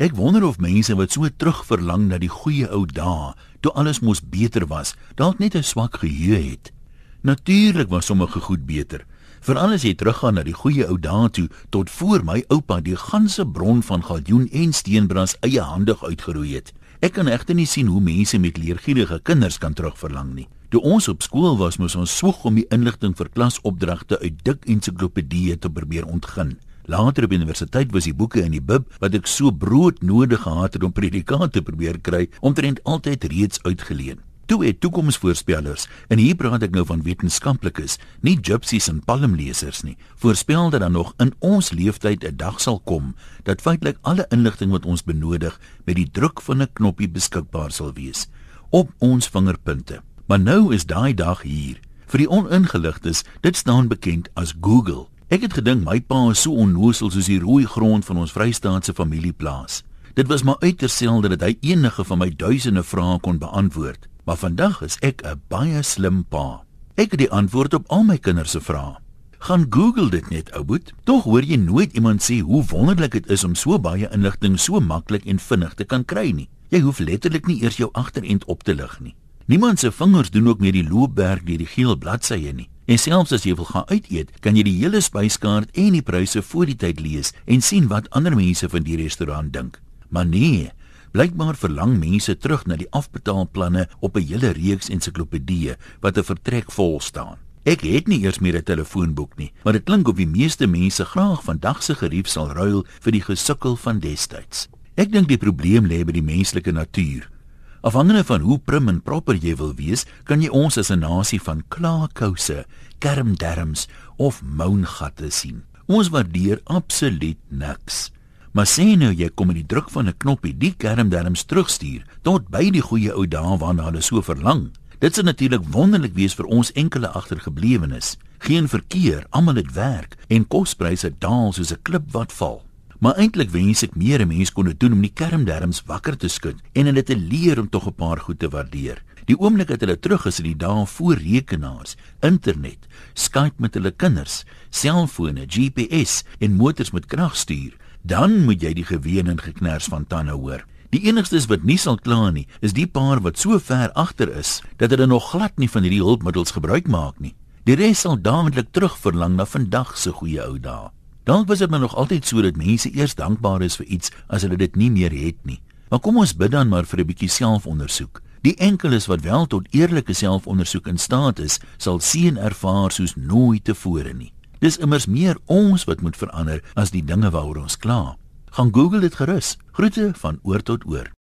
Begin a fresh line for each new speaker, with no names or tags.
Ek wonder of mense wat so terugverlang na die goeie ou dae, toe alles mos beter was, dalk net 'n swak geheue het. Natuurlik was sommige goed beter. Veral as jy teruggaan na die goeie ou dae toe tot voor my oupa die ganse bron van galjoen en steenbras eie handig uitgeroei het. Ek kan egter nie sien hoe mense met leergierige kinders kan terugverlang nie. Toe ons op skool was, moes ons swoeg om die inligting vir klasopdragte uit dik ensiklopedieë te probeer ontgin. Later op universiteit was die boeke in die bib wat ek so broodnodig gehad het om predikate te probeer kry, omtrent altyd reeds uitgeleen. Toe het toekomsvoorspellers, en hier praat ek nou van wetenskaplikes, nie gypsies en palmlesers nie, voorspel dat dan nog in ons leeftyd 'n dag sal kom dat feitelik alle inligting wat ons benodig met die druk van 'n knoppie beskikbaar sal wees op ons vingerpunte. Maar nou is daai dag hier. Vir die oningeligtes, dit staan bekend as Google. Ek het gedink my pa is so onnoosel soos die rooi grond van ons Vrystaatse familieplaas. Dit was maar uiters selde dat hy enige van my duisende vrae kon beantwoord. Maar vandag is ek 'n baie slim pa. Ek het die antwoord op al my kinders se vrae. Gaan Google dit net, ou boet. Tog hoor jy nooit iemand sê hoe wonderlik dit is om so baie inligting so maklik en vinnig te kan kry nie. Jy hoef letterlik nie eers jou agterend op te lig nie. Niemand se vingers doen ook meer die loopwerk deur die geel bladsye nie. En selfs as jy wil gaan uit eet, kan jy die hele spyskaart en die pryse voor die tyd lees en sien wat ander mense van die restaurant dink. Maar nee, Blykbaar verlang mense terug na die afbetaalplanne op 'n hele reeks ensiklopedieë wat 'n vertrek vol staan. Ek het nie eers meer 'n telefoonboek nie, maar dit klink of die meeste mense graag vandag se gerief sal ruil vir die gesukkel van destyds. Ek dink die probleem lê by die menslike natuur. Afhangende van hoe prim en proper jy wil wees, kan jy ons as 'n nasie van klaarkouse, kermderms of moungatte sien. Ons waardeer absoluut niks. Maar sê nou jy kom met die druk van 'n knoppie die kermderms terugstuur tot by die goeie ou dae waarna hulle so verlang. Dit sou natuurlik wonderlik wees vir ons enkele agtergeblewenes. Geen verkeer, almal het werk en kospryse daal soos 'n klip wat val. Maar eintlik wens ek meer mense kon dit doen om die kermderms wakker te skud en hulle te leer om tog 'n paar goed te waardeer. Die oomblik dat hulle terug is in die dae voor rekenaars, internet, Skype met hulle kinders, selfone, GPS en motors met krag stuur, dan moet jy die geween en geknars van tande hoor. Die enigstes wat nie sal kla nie, is die paar wat so ver agter is dat hulle nog glad nie van hierdie hulpmiddels gebruik maak nie. Die res sal dadelik terugverlang na vandag se goeie ou dae. Dalk was dit maar nog altyd so dat mense eers dankbaar is vir iets as hulle dit nie meer het nie. Maar kom ons bid dan maar vir 'n bietjie selfondersoek. Die enkeles wat wel tot eerlike selfondersoek in staat is, sal seën ervaar soos nooit tevore nie. Dis immers meer ons wat moet verander as die dinge waaroor ons kla. Gaan Google dit gerus. Groete van oor tot oor.